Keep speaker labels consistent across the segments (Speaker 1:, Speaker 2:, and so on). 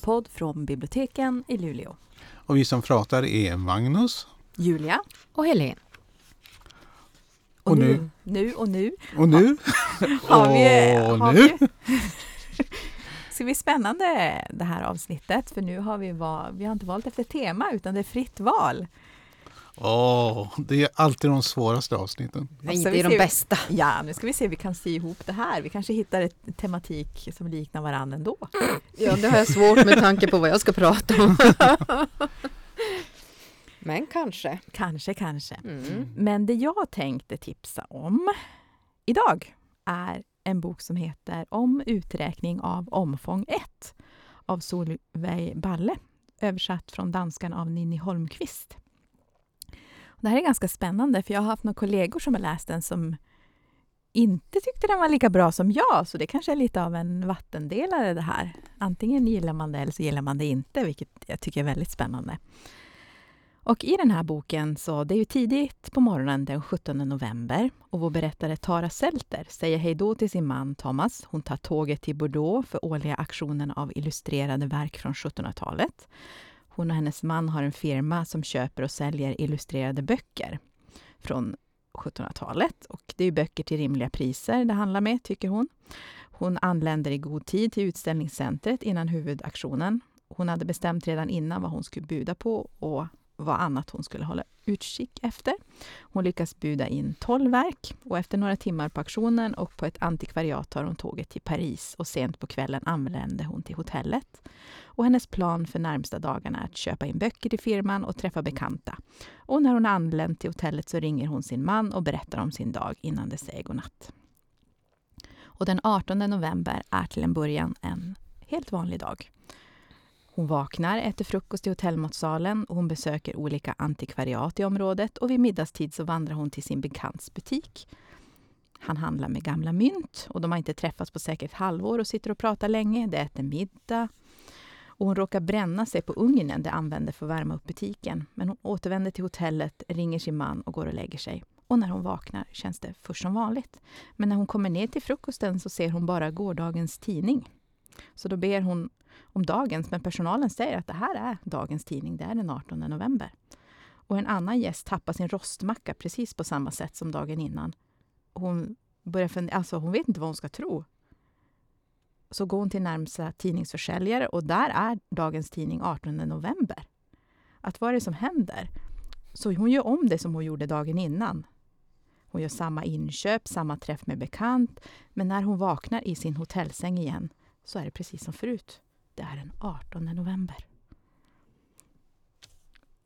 Speaker 1: podd från biblioteken i Luleå.
Speaker 2: Och vi som pratar är Magnus.
Speaker 1: Julia.
Speaker 3: Och Helene.
Speaker 2: Och, nu.
Speaker 1: Nu och nu.
Speaker 2: Och nu.
Speaker 1: Har vi,
Speaker 2: och
Speaker 1: har
Speaker 2: nu.
Speaker 1: Vi, ska bli spännande det här avsnittet, för nu har vi, val, vi har inte valt efter tema, utan det är fritt val.
Speaker 2: Åh, det är alltid de svåraste avsnitten.
Speaker 3: Nej,
Speaker 1: Alltså,
Speaker 3: det
Speaker 1: vi
Speaker 3: är de bästa.
Speaker 1: Ja, nu ska vi se om vi kan sy ihop det här. Vi kanske hittar ett tematik som liknar varandra ändå.
Speaker 3: Ja, det har jag svårt med tanke på vad jag ska prata om. Men kanske.
Speaker 1: Kanske, kanske.
Speaker 3: Mm.
Speaker 1: Men det jag tänkte tipsa om idag är en bok som heter Om uträkning av omfång 1 av Solveig Balle, översatt från danskan av Ninni Holmqvist. Det här är ganska spännande, för jag har haft några kollegor som har läst den som inte tyckte den var lika bra som jag, så det kanske är lite av en vattendelare det här. Antingen gillar man det eller så gillar man det inte, vilket jag tycker är väldigt spännande. Och i den här boken, så det är ju tidigt på morgonen den 17 november och vår berättare Tara Selter säger hej då till sin man Thomas. Hon tar tåget till Bordeaux för årliga aktionen av illustrerade verk från 1700-talet. Hon och hennes man har en firma som köper och säljer illustrerade böcker från 1700-talet. Och det är ju böcker till rimliga priser det handlar med, tycker hon. Hon anländer i god tid till utställningscentret innan huvudaktionen. Hon hade bestämt redan innan vad hon skulle buda på och vad annat hon skulle hålla utkik efter. Hon lyckas buda in 12 verk och efter några timmar på auktionen och på ett antikvariat tar hon tåget till Paris och sent på kvällen anländer hon till hotellet. Och hennes plan för närmsta dagarna är att köpa in böcker till firman och träffa bekanta. Och när hon anlänt till hotellet så ringer hon sin man och berättar om sin dag innan det säger godnatt. Och den 18 november är till en början en helt vanlig dag. Hon vaknar, äter frukost i hotellmatsalen och hon besöker olika antikvariat i området och vid middagstid så vandrar hon till sin bekants butik. Han handlar med gamla mynt och de har inte träffats på säkert halvår och sitter och pratar länge. De äter middag. Och hon råkar bränna sig på ugnen de använder för att värma upp butiken. Men hon återvänder till hotellet, ringer sin man och går och lägger sig. Och när hon vaknar känns det först som vanligt. Men när hon kommer ner till frukosten så ser hon bara gårdagens tidning. Så då ber hon om dagens, men personalen säger att det här är dagens tidning, det är den 18 november. Och en annan gäst tappar sin rostmacka precis på samma sätt som dagen innan. Hon, börjar fundera, alltså hon vet inte vad hon ska tro. Så går hon till närmsta tidningsförsäljare och där är dagens tidning 18 november. Att vad är det som händer? Så hon gör om det som hon gjorde dagen innan. Hon gör samma inköp, samma träff med bekant, men när hon vaknar i sin hotellsäng igen så är det precis som förut. Det är den 18 november.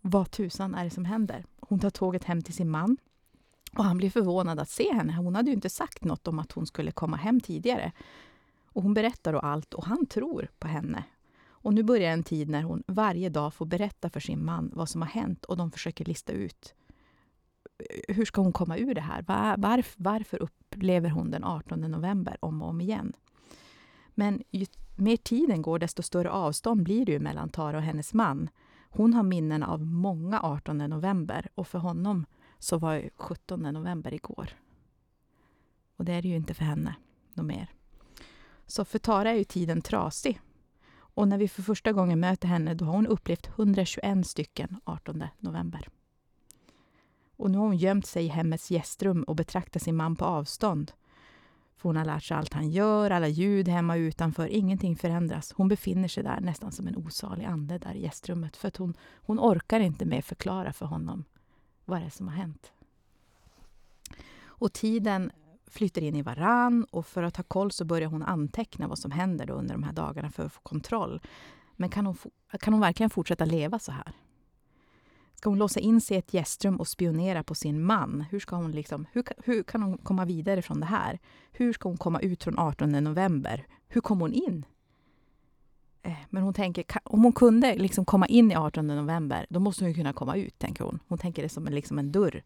Speaker 1: Vad tusan är det som händer? Hon tar tåget hem till sin man och han blir förvånad att se henne. Hon hade ju inte sagt något om att hon skulle komma hem tidigare. Och hon berättar då allt och han tror på henne. Och nu börjar en tid när hon varje dag får berätta för sin man vad som har hänt och de försöker lista ut hur ska hon komma ur det här? Var, varf, varför upplever hon den 18 november om och om igen? Men ju mer tiden går, desto större avstånd blir det ju mellan Tara och hennes man. Hon har minnen av många 18 november och för honom så var 17 november igår. Och det är det ju inte för henne något mer. Så för Tara är ju tiden trasig. Och när vi för första gången möter henne då har hon upplevt 121 stycken 18 november. Och nu har hon gömt sig i hemmets gästrum och betraktar sin man på avstånd. För hon har lärt sig allt han gör, alla ljud hemma och utanför. Ingenting förändras. Hon befinner sig där nästan som en osalig ande där i gästrummet. För att hon, hon orkar inte mer förklara för honom vad det är som har hänt. Och tiden flyter in i varann och för att ha koll så börjar hon anteckna vad som händer då under de här dagarna för att få kontroll. Men kan hon, kan hon verkligen fortsätta leva så här? Ska hon låsa in sig i ett gästrum och spionera på sin man? Hur, ska hon liksom, hur, hur kan hon komma vidare från det här? Hur ska hon komma ut från 18 november? Hur kom hon in? Eh, men hon tänker, om hon kunde liksom komma in i 18 november, då måste hon ju kunna komma ut, tänker hon. Hon tänker det som en, liksom en dörr.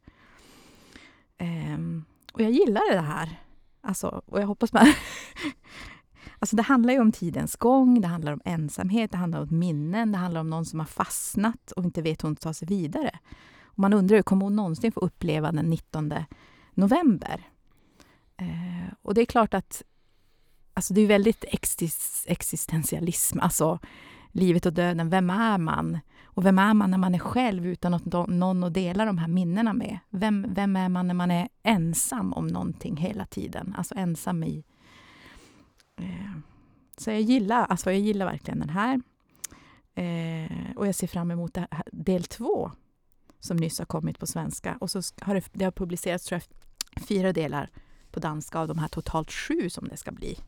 Speaker 1: Um, och jag gillar det här. Alltså, och jag hoppas man... alltså det handlar ju om tidens gång, det handlar om ensamhet, det handlar om minnen, det handlar om någon som har fastnat och inte vet hur hon tar sig vidare. Och man undrar, kommer hon någonsin få uppleva den 19 november? Eh, och det är klart att alltså det är väldigt existentialism, alltså livet och döden. Vem är man? Och vem är man när man är själv utan att någon att dela de här minnena med? Vem, vem är man när man är ensam om någonting hela tiden? Alltså ensam i... Eh, så jag gillar, alltså jag gillar verkligen den här. Eh, och jag ser fram emot här, del två som nyss har kommit på svenska. Och så har det, det har publicerats tror jag, fyra delar på danska av de här totalt sju som det ska bli.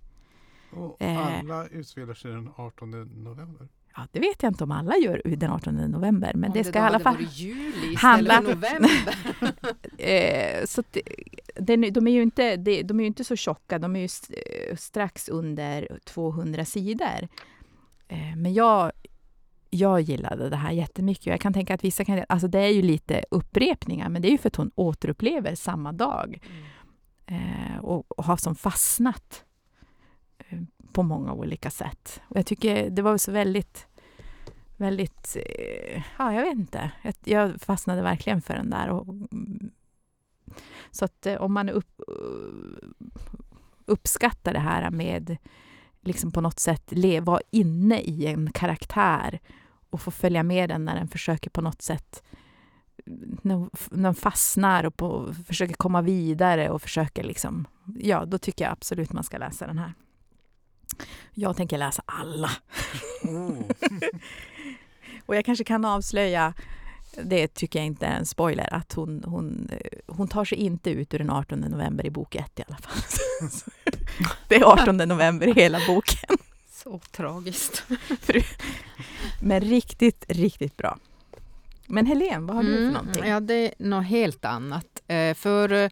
Speaker 2: Och alla utspelar sig den 18 november?
Speaker 1: Ja, det vet jag inte om alla gör den 18 november, men
Speaker 3: om
Speaker 1: det ska
Speaker 3: det
Speaker 1: i alla fall
Speaker 3: juli handla... november.
Speaker 1: eh, så det, de, är ju inte, de är ju inte så tjocka, de är ju eh, strax under 200 sidor. Eh, men jag, jag gillade det här jättemycket. Jag kan tänka att vissa kan... Alltså det är ju lite upprepningar, men det är ju för att hon återupplever samma dag. Mm. Och, och har som fastnat på många olika sätt. Och jag tycker det var så väldigt, väldigt... Ja, jag vet inte. Jag, jag fastnade verkligen för den där. Och, mm, så att eh, om man upp, uppskattar det här med liksom på något sätt vara inne i en karaktär och få följa med den när den försöker på något sätt när de fastnar och på, försöker komma vidare och försöker liksom, ja, då tycker jag absolut man ska läsa den här. Jag tänker läsa alla. Mm. och jag kanske kan avslöja, det tycker jag inte är en spoiler, att hon, hon, hon tar sig inte ut ur den 18 november i bok 1 i alla fall. det är 18 november i hela boken.
Speaker 3: Så tragiskt.
Speaker 1: Men riktigt, riktigt bra. Men Helene, vad har du för mm, någonting?
Speaker 3: Ja, det är något helt annat. Eh, för eh,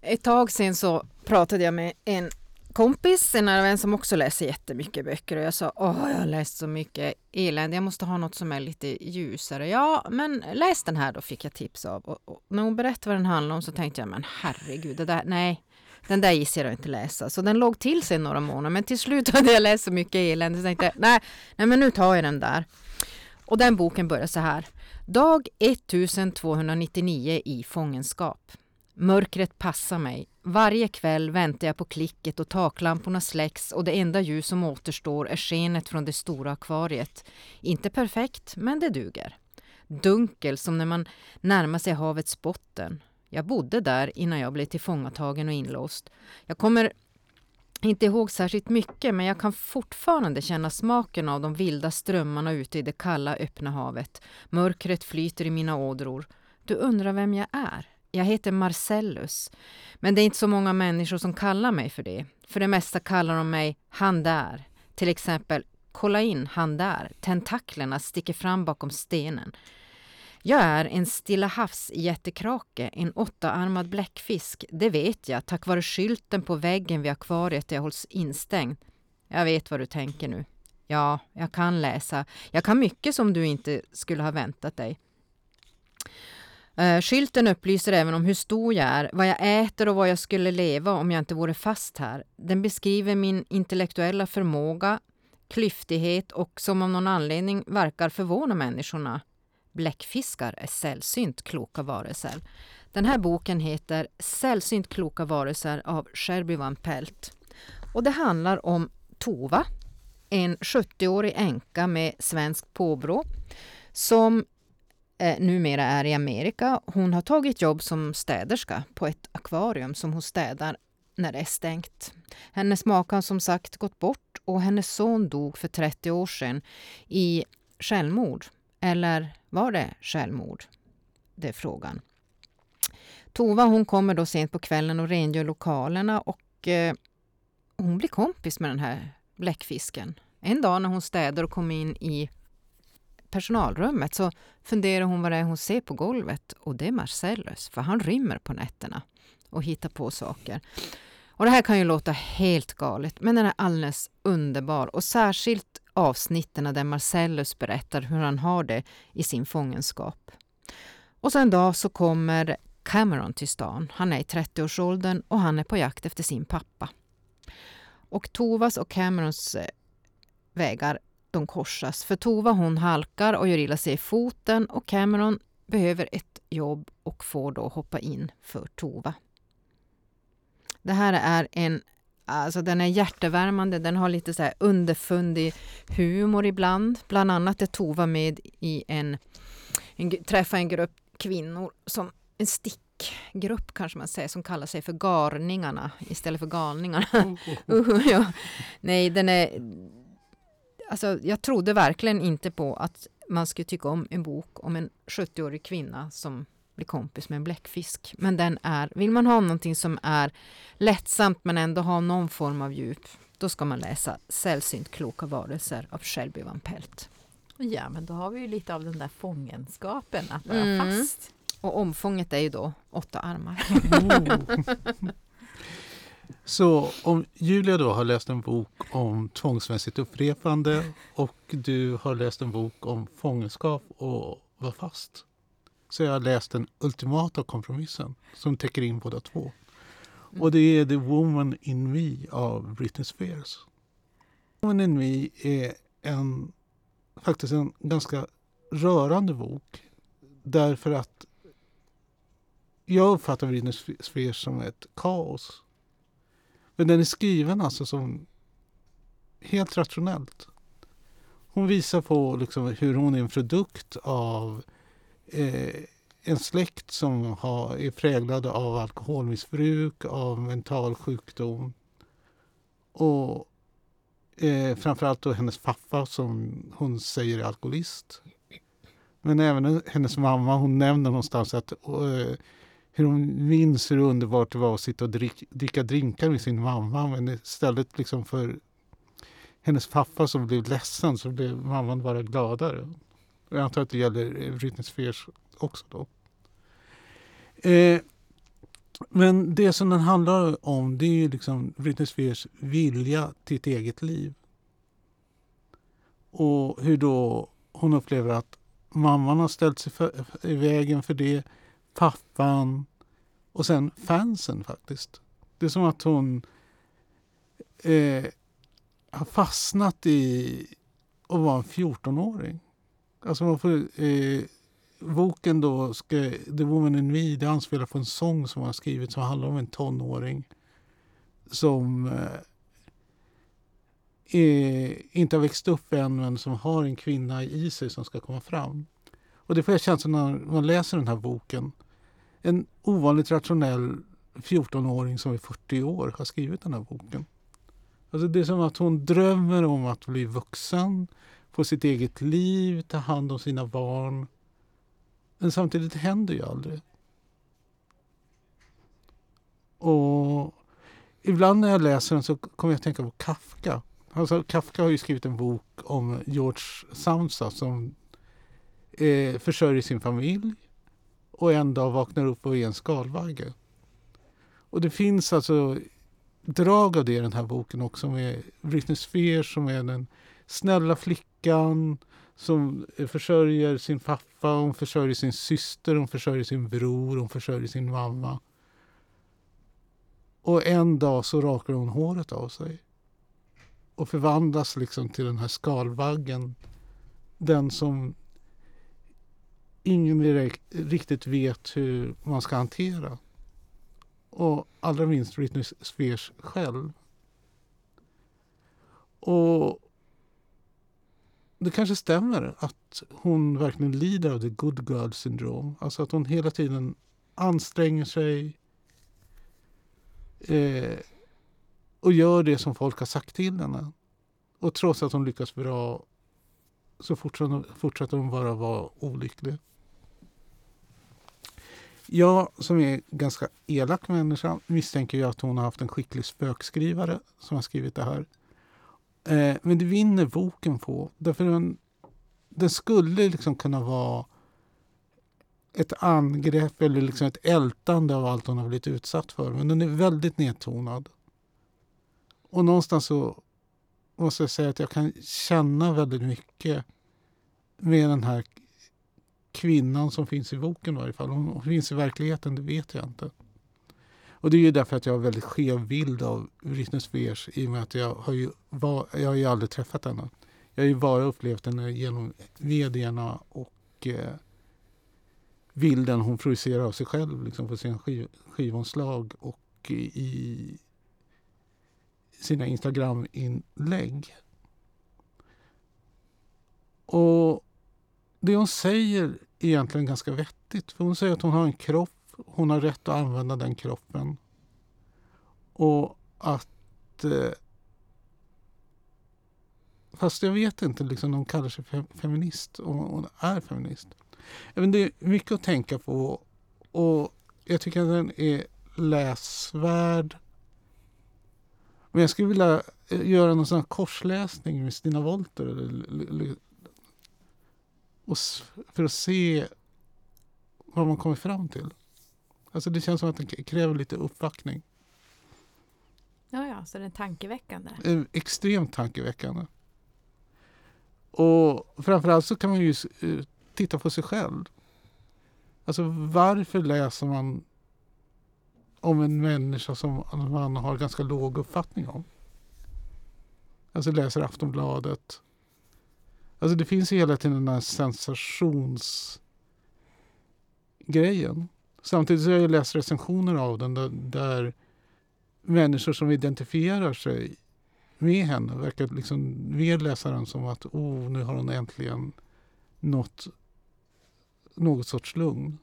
Speaker 3: ett tag sedan så pratade jag med en kompis, en vän som också läser jättemycket böcker och jag sa åh, jag har läst så mycket elände, jag måste ha något som är lite ljusare. Ja, men läs den här då, fick jag tips av. Och, och när hon berättade vad den handlade om så tänkte jag, men herregud, det där, nej, den där gissar jag inte läsa. Så den låg till sig några månader, men till slut hade jag läst så mycket elände så tänkte jag, nej, nej men nu tar jag den där. Och den boken börjar så här. Dag 1299 i fångenskap. Mörkret passar mig. Varje kväll väntar jag på klicket och taklamporna släcks och det enda ljus som återstår är skenet från det stora akvariet. Inte perfekt, men det duger. Dunkel som när man närmar sig havets botten. Jag bodde där innan jag blev tillfångatagen och inlåst. Jag kommer inte ihåg särskilt mycket, men jag kan fortfarande känna smaken av de vilda strömmarna ute i det kalla, öppna havet. Mörkret flyter i mina ådror. Du undrar vem jag är? Jag heter Marcellus, men det är inte så många människor som kallar mig för det. För det mesta kallar de mig han där. Till exempel, kolla in han där. Tentaklerna sticker fram bakom stenen. Jag är en Stilla havs-jättekrake, en åttaarmad bläckfisk. Det vet jag tack vare skylten på väggen vid akvariet där jag hålls instängd. Jag vet vad du tänker nu. Ja, jag kan läsa. Jag kan mycket som du inte skulle ha väntat dig. Uh, skylten upplyser även om hur stor jag är, vad jag äter och vad jag skulle leva om jag inte vore fast här. Den beskriver min intellektuella förmåga, klyftighet och som av någon anledning verkar förvåna människorna. Bläckfiskar är sällsynt kloka varelser. Den här boken heter Sällsynt kloka varelser av Sherby Van Pelt. Och det handlar om Tova, en 70-årig änka med svenskt påbrå som eh, numera är i Amerika. Hon har tagit jobb som städerska på ett akvarium som hon städar när det är stängt. Hennes make har som sagt gått bort och hennes son dog för 30 år sedan i självmord eller var det självmord? Det är frågan. Tova hon kommer då sent på kvällen och rengör lokalerna och eh, hon blir kompis med den här bläckfisken. En dag när hon städar och kommer in i personalrummet så funderar hon vad det är hon ser på golvet och det är Marcellus, för han rymmer på nätterna och hittar på saker. Och det här kan ju låta helt galet, men den är alldeles underbar och särskilt avsnitten där Marcellus berättar hur han har det i sin fångenskap. Och så en dag så kommer Cameron till stan. Han är i 30-årsåldern och han är på jakt efter sin pappa. Och Tovas och Camerons eh, vägar de korsas. För Tova hon halkar och gör illa sig i foten och Cameron behöver ett jobb och får då hoppa in för Tova. Det här är en Alltså den är hjärtevärmande, den har lite så här underfundig humor ibland. Bland annat är Tova med i en, en träffa en grupp kvinnor som en stickgrupp kanske man säger som kallar sig för garningarna istället för galningarna. uh, ja. Nej, den är... Alltså, jag trodde verkligen inte på att man skulle tycka om en bok om en 70-årig kvinna som blir kompis med en bläckfisk. Men den är, vill man ha någonting som är lättsamt men ändå ha någon form av djup, då ska man läsa Sällsynt kloka varelser av Shelby Van Pelt.
Speaker 1: Ja, men då har vi ju lite av den där fångenskapen, att vara
Speaker 3: Mm.
Speaker 1: fast.
Speaker 3: Och omfånget är ju då åtta armar.
Speaker 2: Så om Julia då har läst en bok om tvångsmässigt upprepande och du har läst en bok om fångenskap och vara fast så jag har läst den ultimata kompromissen som täcker in båda två. Och det är The Woman in Me av Britney Spears. Woman in Me är en, faktiskt en ganska rörande bok därför att jag uppfattar Britney Spears som ett kaos. Men den är skriven alltså som helt rationellt. Hon visar på liksom hur hon är en produkt av eh, en släkt som har, är präglad av alkoholmissbruk, av mental sjukdom. Och eh, framförallt då hennes pappa som hon säger är alkoholist. Men även hennes mamma, hon nämner någonstans att eh, hur hon minns hur underbart det var att sitta och drick, dricka drinkar med sin mamma. Men istället liksom för hennes pappa som blev ledsen så blev mamman bara gladare. Jag antar att det gäller Britney Spears också då. Eh, men det som den handlar om det är ju liksom Britney Spears vilja till ett eget liv. Och hur då hon upplever att mamman har ställt sig för, i vägen för det pappan och sen fansen faktiskt. Det är som att hon eh, har fastnat i att vara en 14-åring. Alltså man får, eh, boken då, ska, The Woman in Me, det anspelar på en sång som hon har skrivit som handlar om en tonåring som eh, eh, inte har växt upp än men som har en kvinna i sig som ska komma fram. Och det får jag känslan när man läser den här boken. En ovanligt rationell 14-åring som är 40 år har skrivit den här boken. Alltså det är som att hon drömmer om att bli vuxen, få sitt eget liv, ta hand om sina barn. Men samtidigt händer ju aldrig. Och ibland när jag läser den så kommer jag att tänka på Kafka. Alltså Kafka har ju skrivit en bok om George Samsa som eh, försörjer sin familj och en dag vaknar upp och är en skalbagge. Och det finns alltså drag av det i den här boken också med Britney Spears som är den snälla flickan som försörjer sin pappa, hon försörjer sin syster, hon försörjer sin bror, hon försörjer sin mamma. Och en dag så rakar hon håret av sig och förvandlas liksom till den här skalbaggen. Den som ingen direkt, riktigt vet hur man ska hantera. Och allra minst Britney Spears själv. Och det kanske stämmer att hon verkligen lider av the good girl syndrom. Alltså att hon hela tiden anstränger sig eh, och gör det som folk har sagt till henne. Och trots att hon lyckas bra så fortsätter, hon bara vara olycklig. Jag som är ganska elak människa misstänker ju att hon har haft en skicklig spökskrivare som har skrivit det här. Eh, men det vinner boken på. Därför den, den skulle liksom kunna vara ett angrepp eller liksom ett ältande av allt hon har blivit utsatt för. Men den är väldigt nedtonad. Och någonstans så måste jag säga att jag kan känna väldigt mycket med den här kvinnan som finns i boken i varje fall. Hon finns i verkligheten, det vet jag inte. Och det är ju därför att jag har en väldigt skev bild av Britney Spears i och med att jag har ju, var, jag har ju aldrig träffat henne. Jag har ju bara upplevt henne genom medierna och eh, bilden hon projicerar av sig själv liksom, på sina skiv, skivomslag och eh, i, sina Instagram-inlägg. Och det hon säger är egentligen ganska vettigt. För hon säger att hon har en kropp, hon har rätt att använda den kroppen. Och att... Eh, fast jag vet inte, liksom, hon kallar sig fe feminist och hon är feminist. Men det är mycket att tänka på och jag tycker att den är läsvärd. Men jag skulle vilja eh, göra någon sån korsläsning med Stina Wolter. Och för att se vad man kommer fram till. Alltså det känns som att det kräver lite uppbackning.
Speaker 1: Ja, ja, så den är tankeväckande.
Speaker 2: Extremt tankeväckande. Och framförallt så kan man ju eh, titta på sig själv. Alltså varför läser man om en människa som man har ganska låg uppfattning om? Alltså läser Aftonbladet. Alltså det finns ju hela tiden den här sensationsgrejen. Samtidigt så har jag läst recensioner av den där, där människor som identifierar sig med henne verkar liksom mer läsa den som att oh, nu har hon äntligen nått något sorts lugn.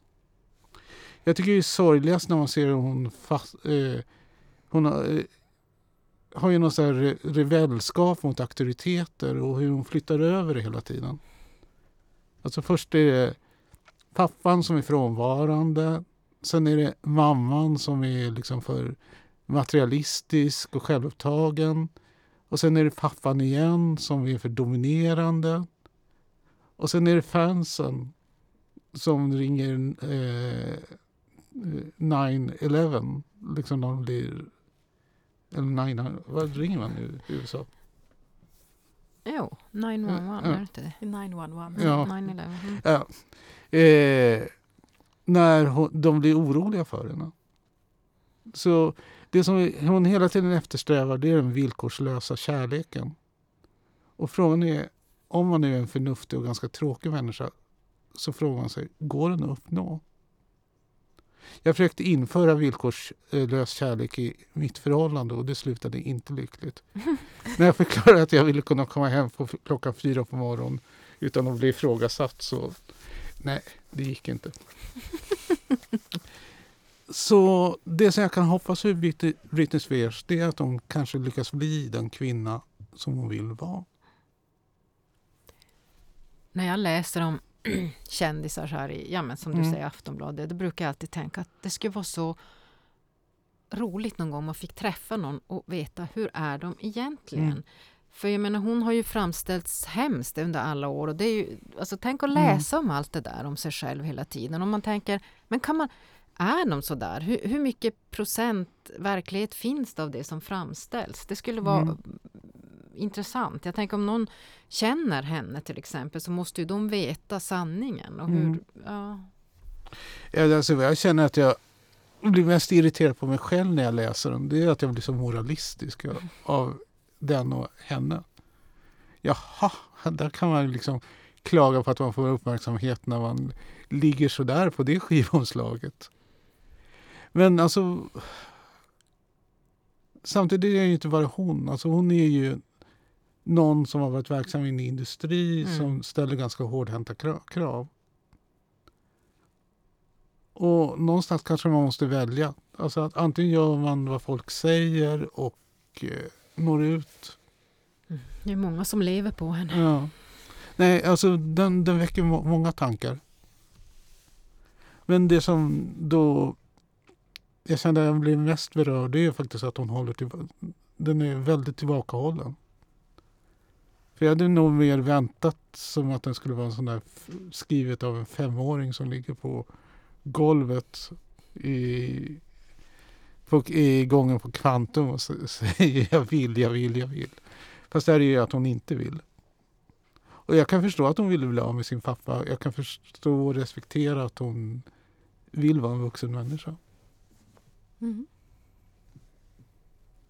Speaker 2: Jag tycker det är sorgligast när man ser hon fast, eh, hon har, eh, har ju någon så här rebellskap mot auktoriteter och hur hon flyttar över det hela tiden. Alltså först är det pappan som är frånvarande. Sen är det mamman som är liksom för materialistisk och självupptagen. Och sen är det pappan igen som är för dominerande. Och sen är det fansen som ringer eh, 9-11. Liksom de blir... Eller 9, vad ringer man nu i USA?
Speaker 3: Jo, 911, ja. är det inte det?
Speaker 1: 911.
Speaker 2: Ja.
Speaker 3: 911. Mm.
Speaker 2: Ja. Eh, när hon, de blir oroliga för henne. Så det som hon hela tiden eftersträvar det är den villkorslösa kärleken. Och frågan är, om man nu är en förnuftig och ganska tråkig människa så frågar man sig, går den att uppnå? Jag försökte införa villkorslös kärlek i mitt förhållande och det slutade inte lyckligt. När jag förklarade att jag ville kunna komma hem på klockan fyra på morgonen utan att bli ifrågasatt så nej, det gick inte. så det som jag kan hoppas för Britney Spears det är att hon kanske lyckas bli den kvinna som hon vill vara.
Speaker 3: När jag läser om kändisar så här i, ja men som du mm. säger Aftonbladet, då brukar jag alltid tänka att det skulle vara så roligt någon gång man fick träffa någon och veta hur är de egentligen? Mm. För jag menar hon har ju framställts hemskt under alla år och det är ju, alltså tänk att mm. läsa mm. om allt det där om sig själv hela tiden. Om man tänker, men kan man, är de så där? Hur, hur mycket procent verklighet finns det av det som framställs? Det skulle vara mm intressant. Jag tänker om någon känner henne till exempel så måste ju de veta sanningen. Och hur, mm. ja.
Speaker 2: Ja, alltså, jag känner att jag blir mest irriterad på mig själv när jag läser den. Det är att jag blir så moralistisk av den och henne. Jaha, där kan man liksom klaga på att man får uppmärksamhet när man ligger så där på det skivomslaget. Men alltså Samtidigt är det ju inte bara hon. Alltså hon är ju någon som har varit verksam i industri mm. som ställer ganska hårdhänta krav. Och någonstans kanske man måste välja. Alltså att antingen gör man vad folk säger och eh, når ut.
Speaker 3: Mm. Det är många som lever på henne.
Speaker 2: Ja. Nej, alltså den, den väcker må många tankar. Men det som då jag kände att jag blev mest berörd det är faktiskt att hon håller till, den är väldigt tillbakahållen. För jag hade nog mer väntat som att den skulle vara en sån där skrivet av en femåring som ligger på golvet i, på, i gången på Kvantum och säger jag vill, jag vill, jag vill. Fast det är ju att hon inte vill. Och jag kan förstå att hon ville bli av med sin pappa. Jag kan förstå och respektera att hon vill vara en vuxen människa.
Speaker 1: Mm.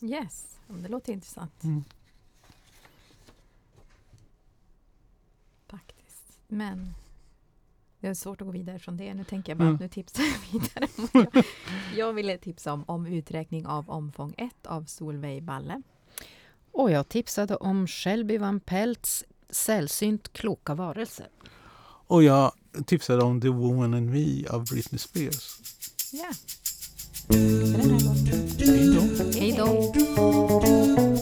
Speaker 1: Yes, det låter intressant.
Speaker 2: Mm.
Speaker 1: Men det är svårt att gå vidare från det. Nu tänker jag bara mm. att nu tipsar jag vidare. jag ville tipsa om, om uträkning av omfång 1 av Solveig Balle.
Speaker 3: Och jag tipsade om Shelby van Pelts Sällsynt kloka varelser.
Speaker 2: Och jag tipsade om The Woman and Me av Britney Spears.
Speaker 1: Ja. Yeah. Hej då. Hej då.